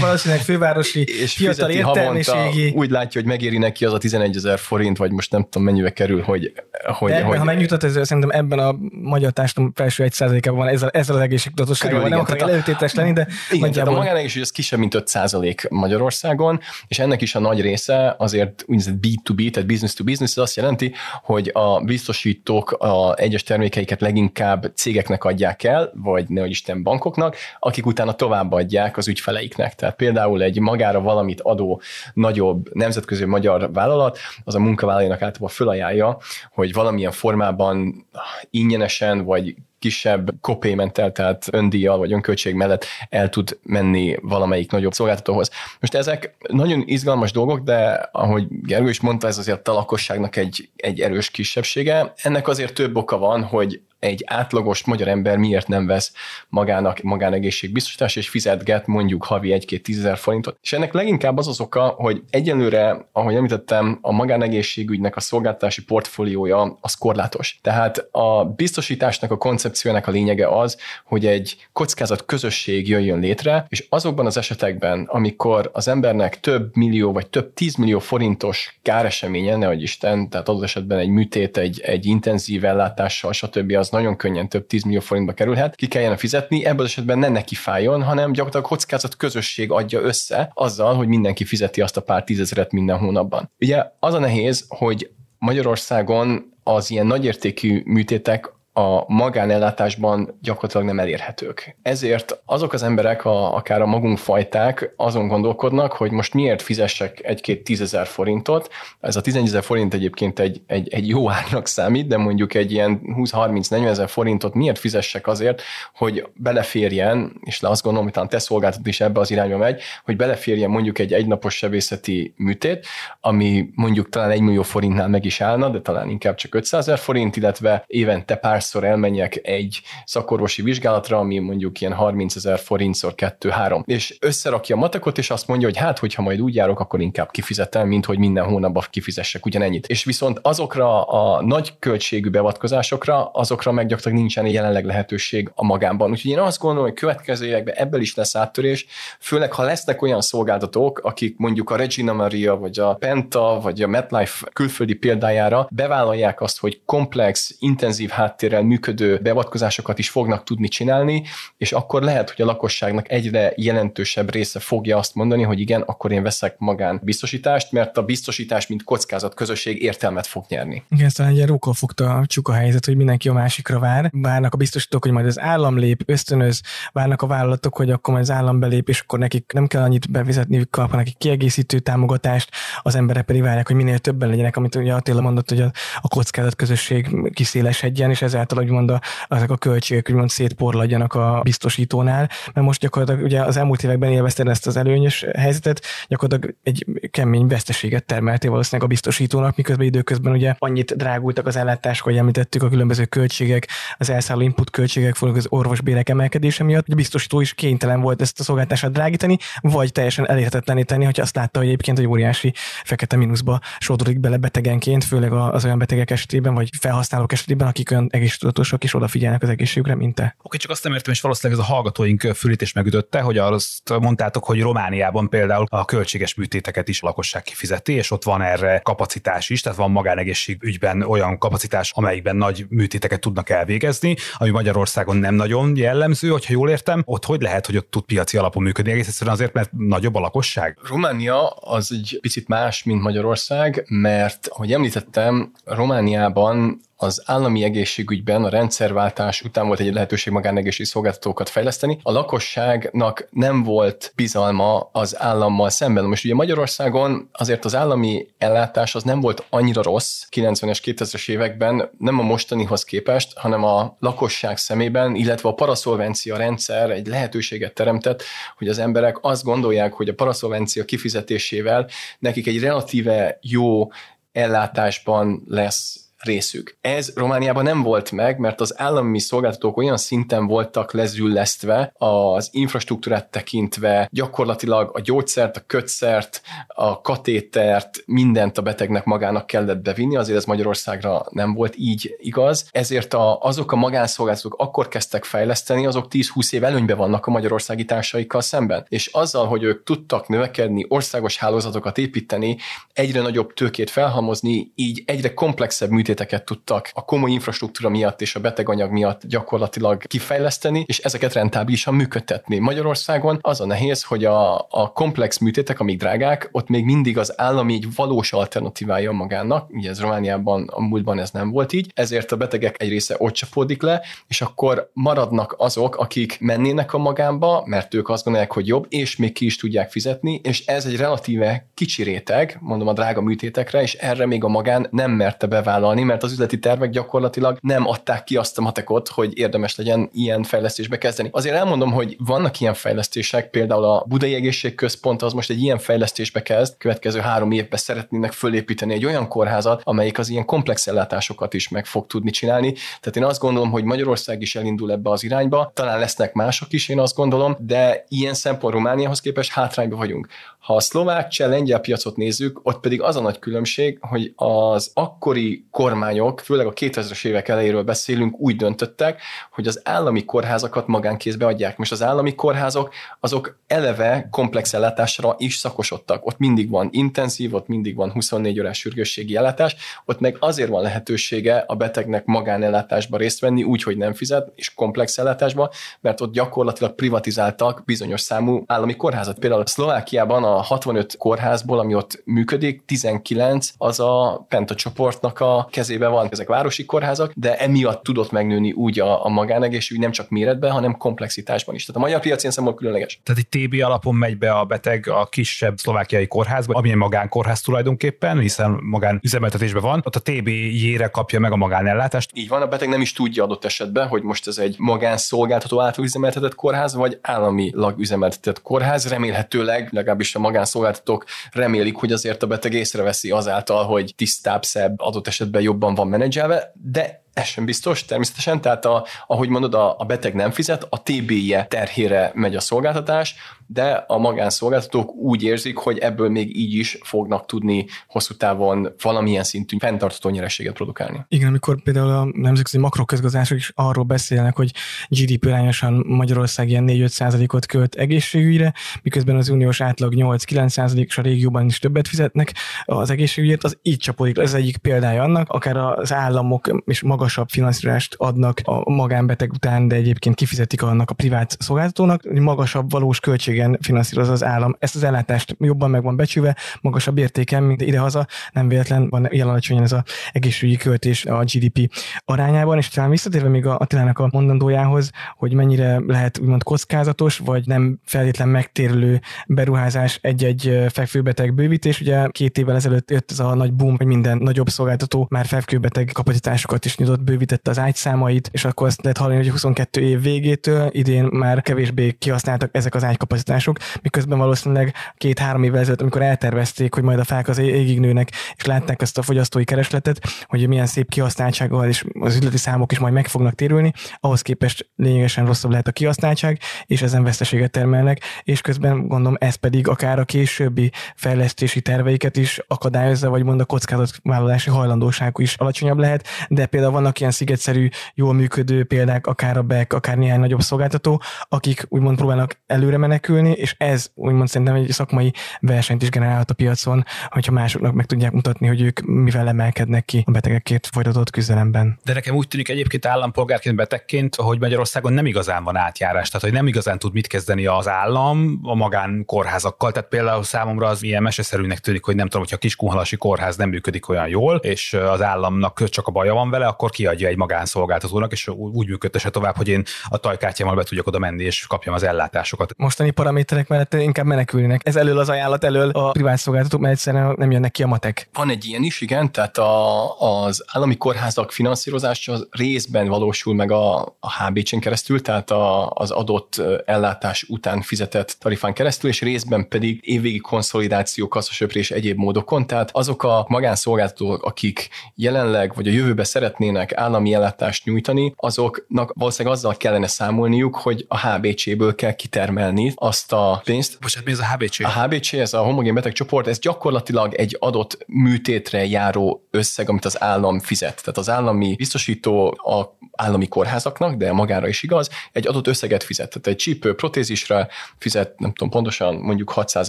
S4: valószínűleg fővárosi
S2: és fiatal értelmiségi... úgy látja, hogy megéri neki az a 11 ezer forint, vagy most nem tudom mennyibe kerül, hogy... hogy,
S4: ebben,
S2: hogy...
S4: ha megnyugtat, ez szerintem ebben a magyar társadalom felső egy százalékában van ezzel, ezzel az egészségtudatossággal. Nem akarok előtétes lenni, de
S2: igen, nagyjából... a magánegészség az kisebb, mint 5 százalék Magyarországon, és ennek is a nagy része azért úgynevezett B2B, tehát business to business, ez azt jelenti, hogy a biztosítók a egyes termékeiket leginkább cégeknek adják el, vagy nehogy Isten bankoknak, akik utána továbbadják az ügyfeleiknek. Tehát például egy magára valamit adó nagyobb nemzetközi magyar vállalat, az a munkavállalónak általában fölajánlja, hogy valamilyen formában ingyenesen vagy kisebb copaymenttel, tehát öndíjjal vagy önköltség mellett el tud menni valamelyik nagyobb szolgáltatóhoz. Most ezek nagyon izgalmas dolgok, de ahogy Gergő is mondta, ez azért a lakosságnak egy, egy erős kisebbsége. Ennek azért több oka van, hogy egy átlagos magyar ember miért nem vesz magának magánegészségbiztosítást, és fizetget mondjuk havi egy-két tízezer forintot. És ennek leginkább az az oka, hogy egyelőre, ahogy említettem, a magánegészségügynek a szolgáltatási portfóliója az korlátos. Tehát a biztosításnak a koncepciójának a lényege az, hogy egy kockázat közösség jöjjön létre, és azokban az esetekben, amikor az embernek több millió vagy több tízmillió forintos káreseménye, nehogy Isten, tehát adott esetben egy műtét, egy, egy intenzív ellátással, stb. az az nagyon könnyen több 10 millió forintba kerülhet, ki kelljen fizetni, ebből az esetben ne neki fájjon, hanem gyakorlatilag kockázat közösség adja össze azzal, hogy mindenki fizeti azt a pár tízezeret minden hónapban. Ugye az a nehéz, hogy Magyarországon az ilyen nagyértékű műtétek a magánellátásban gyakorlatilag nem elérhetők. Ezért azok az emberek, a, akár a magunk fajták azon gondolkodnak, hogy most miért fizessek egy-két tízezer forintot. Ez a 11 ezer forint egyébként egy, egy, egy jó árnak számít, de mondjuk egy ilyen 20-30-40 ezer forintot miért fizessek azért, hogy beleférjen, és le azt gondolom, hogy te szolgáltat is ebbe az irányba megy, hogy beleférjen mondjuk egy egynapos sebészeti műtét, ami mondjuk talán egy millió forintnál meg is állna, de talán inkább csak 500 ezer forint, illetve évente pár hányszor elmenjek egy szakorvosi vizsgálatra, ami mondjuk ilyen 30 ezer forintszor 2-3. És összerakja a matekot, és azt mondja, hogy hát, hogyha majd úgy járok, akkor inkább kifizetem, mint hogy minden hónapban kifizessek ugyanennyit. És viszont azokra a nagy költségű beavatkozásokra, azokra meg gyakorlatilag nincsen jelenleg lehetőség a magánban. Úgyhogy én azt gondolom, hogy következő években ebből is lesz áttörés, főleg ha lesznek olyan szolgáltatók, akik mondjuk a Regina Maria, vagy a Penta, vagy a MetLife külföldi példájára bevállalják azt, hogy komplex, intenzív háttérrel rendszerrel működő beavatkozásokat is fognak tudni csinálni, és akkor lehet, hogy a lakosságnak egyre jelentősebb része fogja azt mondani, hogy igen, akkor én veszek magán biztosítást, mert a biztosítás, mint kockázat közösség értelmet fog nyerni.
S4: Igen, aztán egy rókol fogta a csuka helyzet, hogy mindenki a másikra vár. Várnak a biztosítók, hogy majd az állam lép, ösztönöz, várnak a vállalatok, hogy akkor majd az állam belép, és akkor nekik nem kell annyit befizetniük, kapnak nekik kiegészítő támogatást, az emberek pedig várják, hogy minél többen legyenek, amit ugye Attila mondott, hogy a, a kockázat közösség kiszélesedjen, és ezzel ezáltal úgymond a, ezek a költségek úgymond szétporladjanak a biztosítónál, mert most gyakorlatilag ugye az elmúlt években élvezted ezt az előnyös helyzetet, gyakorlatilag egy kemény veszteséget termeltél valószínűleg a biztosítónak, miközben időközben ugye annyit drágultak az ellátások, hogy említettük a különböző költségek, az elszálló input költségek, főleg az orvosbérek emelkedése miatt, hogy a biztosító is kénytelen volt ezt a szolgáltását drágítani, vagy teljesen elérhetetlené tenni, hogy azt látta, hogy egyébként egy óriási fekete mínuszba sodrodik bele betegenként, főleg az olyan betegek esetében, vagy felhasználók esetében, akik olyan egésztudatosak és odafigyelnek az egészségükre, mint te.
S3: Oké, csak azt nem értem, és valószínűleg ez a hallgatóink fülét is megütötte, hogy azt mondtátok, hogy Romániában például a költséges műtéteket is a lakosság kifizeti, és ott van erre kapacitás is, tehát van magánegészségügyben olyan kapacitás, amelyikben nagy műtéteket tudnak elvégezni, ami Magyarországon nem nagyon jellemző, hogyha jól értem. Ott hogy lehet, hogy ott tud piaci alapon működni? Egész egyszerűen azért, mert nagyobb a lakosság?
S2: Románia az egy picit más, mint Magyarország, mert, ahogy említettem, Romániában az állami egészségügyben a rendszerváltás után volt egy lehetőség magánegészségügyi szolgáltatókat fejleszteni. A lakosságnak nem volt bizalma az állammal szemben. Most ugye Magyarországon azért az állami ellátás az nem volt annyira rossz 90-es, 2000-es években, nem a mostanihoz képest, hanem a lakosság szemében, illetve a paraszolvencia rendszer egy lehetőséget teremtett, hogy az emberek azt gondolják, hogy a paraszolvencia kifizetésével nekik egy relatíve jó ellátásban lesz részük. Ez Romániában nem volt meg, mert az állami szolgáltatók olyan szinten voltak lezüllesztve az infrastruktúrát tekintve, gyakorlatilag a gyógyszert, a kötszert, a katétert, mindent a betegnek magának kellett bevinni, azért ez Magyarországra nem volt így igaz. Ezért a, azok a magánszolgáltatók akkor kezdtek fejleszteni, azok 10-20 év előnybe vannak a magyarországi társaikkal szemben. És azzal, hogy ők tudtak növekedni, országos hálózatokat építeni, egyre nagyobb tőkét felhalmozni, így egyre komplexebb műt műtéteket tudtak a komoly infrastruktúra miatt és a beteganyag miatt gyakorlatilag kifejleszteni, és ezeket rentábilisan működtetni. Magyarországon az a nehéz, hogy a, a komplex műtétek, amik drágák, ott még mindig az állami egy valós alternatívája magának, ugye ez Romániában a múltban ez nem volt így, ezért a betegek egy része ott csapódik le, és akkor maradnak azok, akik mennének a magánba, mert ők azt gondolják, hogy jobb, és még ki is tudják fizetni, és ez egy relatíve kicsi réteg, mondom a drága műtétekre, és erre még a magán nem merte bevállalni használni, mert az üzleti tervek gyakorlatilag nem adták ki azt a matekot, hogy érdemes legyen ilyen fejlesztésbe kezdeni. Azért elmondom, hogy vannak ilyen fejlesztések, például a Budai Egészségközpont az most egy ilyen fejlesztésbe kezd, következő három évben szeretnének fölépíteni egy olyan kórházat, amelyik az ilyen komplex ellátásokat is meg fog tudni csinálni. Tehát én azt gondolom, hogy Magyarország is elindul ebbe az irányba, talán lesznek mások is, én azt gondolom, de ilyen szempont Romániához képest hátrányban vagyunk. Ha a szlovák, cseh, lengyel piacot nézzük, ott pedig az a nagy különbség, hogy az akkori kormányok, főleg a 2000-es évek elejéről beszélünk, úgy döntöttek, hogy az állami kórházakat magánkézbe adják. Most az állami kórházak azok eleve komplex ellátásra is szakosodtak. Ott mindig van intenzív, ott mindig van 24 órás sürgősségi ellátás, ott meg azért van lehetősége a betegnek magánellátásba részt venni, úgy, hogy nem fizet, és komplex ellátásba, mert ott gyakorlatilag privatizáltak bizonyos számú állami kórházat. Például a Szlovákiában a 65 kórházból, ami ott működik, 19 az a Penta csoportnak a kezében van, ezek városi kórházak, de emiatt tudott megnőni úgy a, a magánegészségügy nem csak méretben, hanem komplexitásban is. Tehát a magyar piac ilyen szempontból különleges.
S3: Tehát egy TB alapon megy be a beteg a kisebb szlovákiai kórházba, amilyen magánkórház tulajdonképpen, hiszen magán üzemeltetésben van, ott a TB-jére kapja meg a magánellátást.
S2: Így van, a beteg nem is tudja adott esetben, hogy most ez egy magánszolgáltató által üzemeltetett kórház, vagy államilag üzemeltetett kórház. Remélhetőleg, legalábbis a magánszolgáltatók remélik, hogy azért a beteg észreveszi azáltal, hogy tisztább, szebb, adott esetben jobban van menedzselve, de ez sem biztos, természetesen, tehát a, ahogy mondod, a, a beteg nem fizet, a TB-je terhére megy a szolgáltatás, de a magánszolgáltatók úgy érzik, hogy ebből még így is fognak tudni hosszú távon valamilyen szintű fenntartható nyerességet produkálni.
S4: Igen, amikor például a nemzetközi makroközgazdások is arról beszélnek, hogy GDP arányosan Magyarország ilyen 4-5 ot költ egészségügyre, miközben az uniós átlag 8-9 és a régióban is többet fizetnek az egészségügyért, az így csapódik. Ez egyik példája annak, akár az államok és magasabb finanszírozást adnak a magánbeteg után, de egyébként kifizetik annak a privát szolgáltatónak, magasabb valós költség költségen finanszíroz az állam. Ezt az ellátást jobban meg van becsülve, magasabb értéken, mint idehaza, nem véletlen van ilyen alacsonyan ez a egészségügyi költés a GDP arányában, és talán visszatérve még a Attilának a mondandójához, hogy mennyire lehet úgymond kockázatos, vagy nem feltétlen megtérülő beruházás egy-egy fekvőbeteg bővítés. Ugye két évvel ezelőtt jött ez a nagy boom, hogy minden nagyobb szolgáltató már fekvőbeteg kapacitásokat is nyitott beruházott, bővítette az ágyszámait, és akkor azt lehet hallani, hogy 22 év végétől idén már kevésbé kihasználtak ezek az ágykapacitások, miközben valószínűleg két-három évvel ezelőtt, amikor eltervezték, hogy majd a fák az égig nőnek, és látták ezt a fogyasztói keresletet, hogy milyen szép kihasználtsággal és az üzleti számok is majd meg fognak térülni, ahhoz képest lényegesen rosszabb lehet a kihasználtság, és ezen veszteséget termelnek, és közben gondolom ez pedig akár a későbbi fejlesztési terveiket is akadályozza, vagy mond a kockázatvállalási hajlandóság is alacsonyabb lehet, de például vannak ilyen szigetszerű, jól működő példák, akár a BEC, akár néhány nagyobb szolgáltató, akik úgymond próbálnak előre menekülni, és ez úgymond szerintem egy szakmai versenyt is generálhat a piacon, hogyha másoknak meg tudják mutatni, hogy ők mivel emelkednek ki a betegekért folytatott küzdelemben.
S3: De nekem úgy tűnik egyébként állampolgárként, betegként, hogy Magyarországon nem igazán van átjárás, tehát hogy nem igazán tud mit kezdeni az állam a magán kórházakkal. Tehát például számomra az ilyen meseszerűnek tűnik, hogy nem tudom, hogyha a Kiskunhalasi kórház nem működik olyan jól, és az államnak csak a baja van vele, akkor kiadja egy magánszolgáltatónak, és úgy működtesse tovább, hogy én a tajkártyámmal be tudjak oda menni, és kapjam az ellátásokat.
S4: Mostani paraméterek mellett inkább menekülnek. Ez elől az ajánlat elől a privát szolgáltatók, mert egyszerűen nem jönnek ki a matek.
S2: Van egy ilyen is, igen, tehát a, az állami kórházak finanszírozása az részben valósul meg a, a HBC-n keresztül, tehát a, az adott ellátás után fizetett tarifán keresztül, és részben pedig évvégi konszolidáció, kasszasöprés egyéb módokon. Tehát azok a magánszolgáltatók, akik jelenleg vagy a jövőbe szeretnének állami ellátást nyújtani, azoknak valószínűleg azzal kellene számolniuk, hogy a HBC-ből kell kitermelni azt a pénzt.
S3: Bocsánat, mi ez a HBC?
S2: A HBC, ez a homogén betegcsoport, ez gyakorlatilag egy adott műtétre járó összeg, amit az állam fizet. Tehát az állami biztosító a állami kórházaknak, de magára is igaz, egy adott összeget fizet. Tehát egy csípő protézisre fizet, nem tudom pontosan, mondjuk 600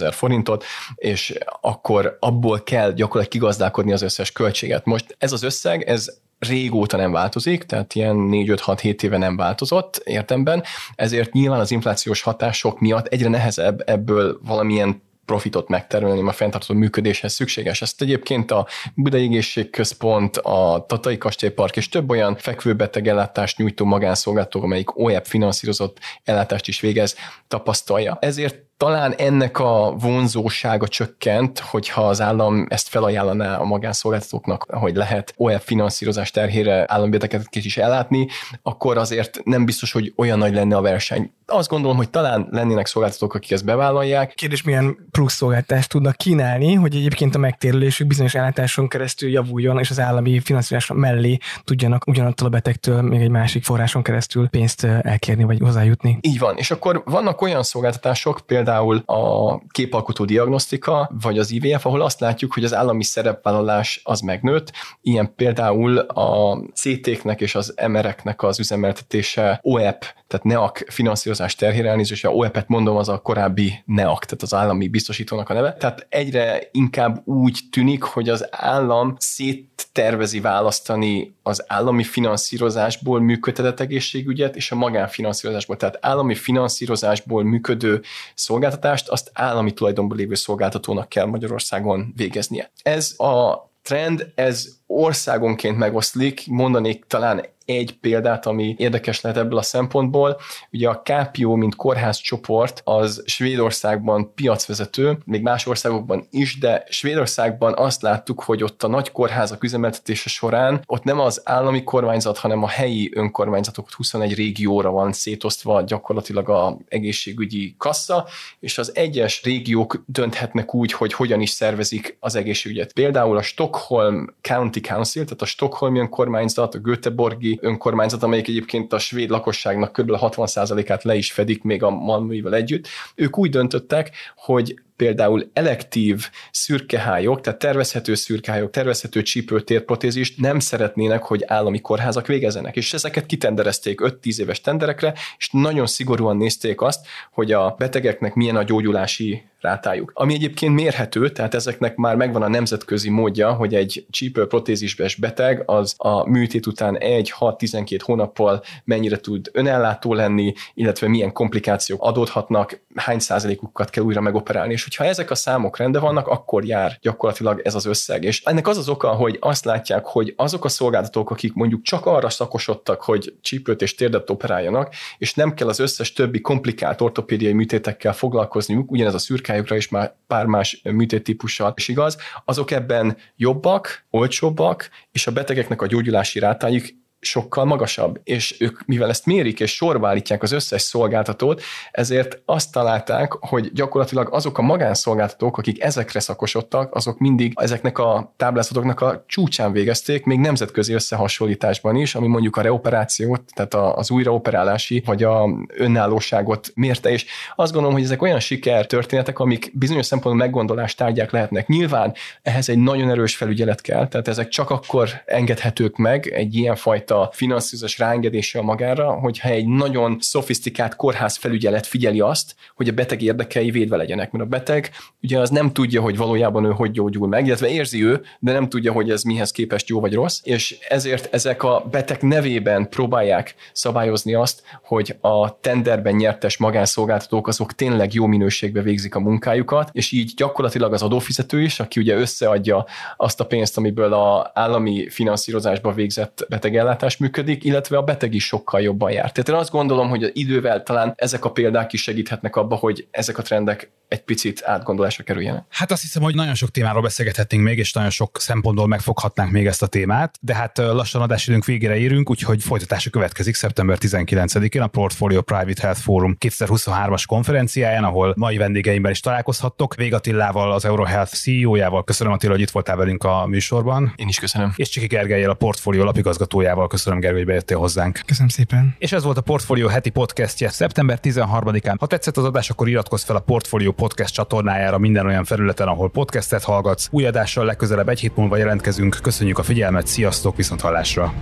S2: ezer forintot, és akkor abból kell gyakorlatilag kigazdálkodni az összes költséget. Most ez az összeg, ez régóta nem változik, tehát ilyen 4-5-6-7 éve nem változott értemben, ezért nyilván az inflációs hatások miatt egyre nehezebb ebből valamilyen profitot megtermelni, a fenntartható működéshez szükséges. Ezt egyébként a Budai Egészségközpont, a Tatai Kastélypark és több olyan fekvőbeteg ellátást nyújtó magánszolgáltató, amelyik OEP finanszírozott ellátást is végez, tapasztalja. Ezért talán ennek a vonzósága csökkent, hogyha az állam ezt felajánlaná a magánszolgáltatóknak, hogy lehet olyan finanszírozás terhére állambéteket is ellátni, akkor azért nem biztos, hogy olyan nagy lenne a verseny. Azt gondolom, hogy talán lennének szolgáltatók, akik ezt bevállalják.
S4: Kérdés, milyen plusz szolgáltást tudnak kínálni, hogy egyébként a megtérülésük bizonyos ellátáson keresztül javuljon, és az állami finanszírozás mellé tudjanak ugyanattól a betegtől még egy másik forráson keresztül pénzt elkérni vagy hozzájutni.
S2: Így van, és akkor vannak olyan szolgáltatások, például például a képalkotó diagnosztika, vagy az IVF, ahol azt látjuk, hogy az állami szerepvállalás az megnőtt. Ilyen például a CT-knek és az MR-eknek az üzemeltetése OEP, tehát NEAC finanszírozás terhére elnézést, a OEP-et mondom, az a korábbi NEAC, tehát az állami biztosítónak a neve. Tehát egyre inkább úgy tűnik, hogy az állam széttervezi választani az állami finanszírozásból működtetett egészségügyet és a magánfinanszírozásból. Tehát állami finanszírozásból működő szolgáltatást azt állami tulajdonban lévő szolgáltatónak kell Magyarországon végeznie. Ez a trend, ez országonként megoszlik, mondanék talán egy példát, ami érdekes lehet ebből a szempontból. Ugye a KPO, mint kórházcsoport, az Svédországban piacvezető, még más országokban is, de Svédországban azt láttuk, hogy ott a nagy kórházak üzemeltetése során ott nem az állami kormányzat, hanem a helyi önkormányzatok 21 régióra van szétosztva gyakorlatilag a egészségügyi kassa, és az egyes régiók dönthetnek úgy, hogy hogyan is szervezik az egészségügyet. Például a Stockholm County Council, tehát a Stockholmi önkormányzat, a Göteborgi önkormányzat, amelyik egyébként a svéd lakosságnak kb. 60%-át le is fedik még a Malmöivel együtt, ők úgy döntöttek, hogy például elektív szürkehályok, tehát tervezhető szürkehályok, tervezhető csípőtérprotézist nem szeretnének, hogy állami kórházak végezzenek. És ezeket kitenderezték 5-10 éves tenderekre, és nagyon szigorúan nézték azt, hogy a betegeknek milyen a gyógyulási rátájuk. Ami egyébként mérhető, tehát ezeknek már megvan a nemzetközi módja, hogy egy csípőprotézisbes beteg az a műtét után 1-6-12 hónappal mennyire tud önellátó lenni, illetve milyen komplikációk adódhatnak, hány százalékukat kell újra megoperálni. És hogyha ezek a számok rendben vannak, akkor jár gyakorlatilag ez az összeg. És ennek az az oka, hogy azt látják, hogy azok a szolgáltatók, akik mondjuk csak arra szakosodtak, hogy csípőt és térdet operáljanak, és nem kell az összes többi komplikált ortopédiai műtétekkel foglalkozniuk, ugyanez a szürkájukra is már pár más műtéttípussal. Is igaz, azok ebben jobbak, olcsóbbak, és a betegeknek a gyógyulási rátájuk sokkal magasabb, és ők, mivel ezt mérik és sorba állítják az összes szolgáltatót, ezért azt találták, hogy gyakorlatilag azok a magánszolgáltatók, akik ezekre szakosodtak, azok mindig ezeknek a táblázatoknak a csúcsán végezték, még nemzetközi összehasonlításban is, ami mondjuk a reoperációt, tehát az újraoperálási vagy a önállóságot mérte, és azt gondolom, hogy ezek olyan siker történetek, amik bizonyos szempontból meggondolást tárgyak lehetnek. Nyilván ehhez egy nagyon erős felügyelet kell, tehát ezek csak akkor engedhetők meg egy ilyen fajta finanszírozás ráengedése a magára, hogyha egy nagyon szofisztikált kórház felügyelet figyeli azt, hogy a beteg érdekei védve legyenek, mert a beteg ugye az nem tudja, hogy valójában ő hogy gyógyul meg, illetve érzi ő, de nem tudja, hogy ez mihez képest jó vagy rossz, és ezért ezek a beteg nevében próbálják szabályozni azt, hogy a tenderben nyertes magánszolgáltatók azok tényleg jó minőségbe végzik a munkájukat, és így gyakorlatilag az adófizető is, aki ugye összeadja azt a pénzt, amiből a állami finanszírozásba végzett betegellátás működik, illetve a beteg is sokkal jobban jár. Tehát én azt gondolom, hogy az idővel talán ezek a példák is segíthetnek abba, hogy ezek a trendek egy picit átgondolásra kerüljenek.
S3: Hát azt hiszem, hogy nagyon sok témáról beszélgethetnénk még, és nagyon sok szempontból megfoghatnánk még ezt a témát, de hát lassan adásidőnk végére érünk, úgyhogy folytatása következik szeptember 19-én a Portfolio Private Health Forum 2023-as konferenciáján, ahol mai vendégeimben is találkozhattok. Vég Attilával, az EuroHealth CEO-jával. Köszönöm Attila, hogy itt voltál velünk a műsorban.
S2: Én is köszönöm.
S3: És Csiki Gergelyel, a Portfolio lapigazgatójával. Köszönöm, Gergely, hogy bejöttél hozzánk.
S4: Köszönöm szépen.
S3: És ez volt a Portfolio heti podcastje szeptember 13-án. Ha tetszett az adás, akkor iratkozz fel a Portfolio podcast csatornájára minden olyan felületen, ahol podcastet hallgatsz. Új adással legközelebb egy hét múlva jelentkezünk. Köszönjük a figyelmet, sziasztok, viszont hallásra!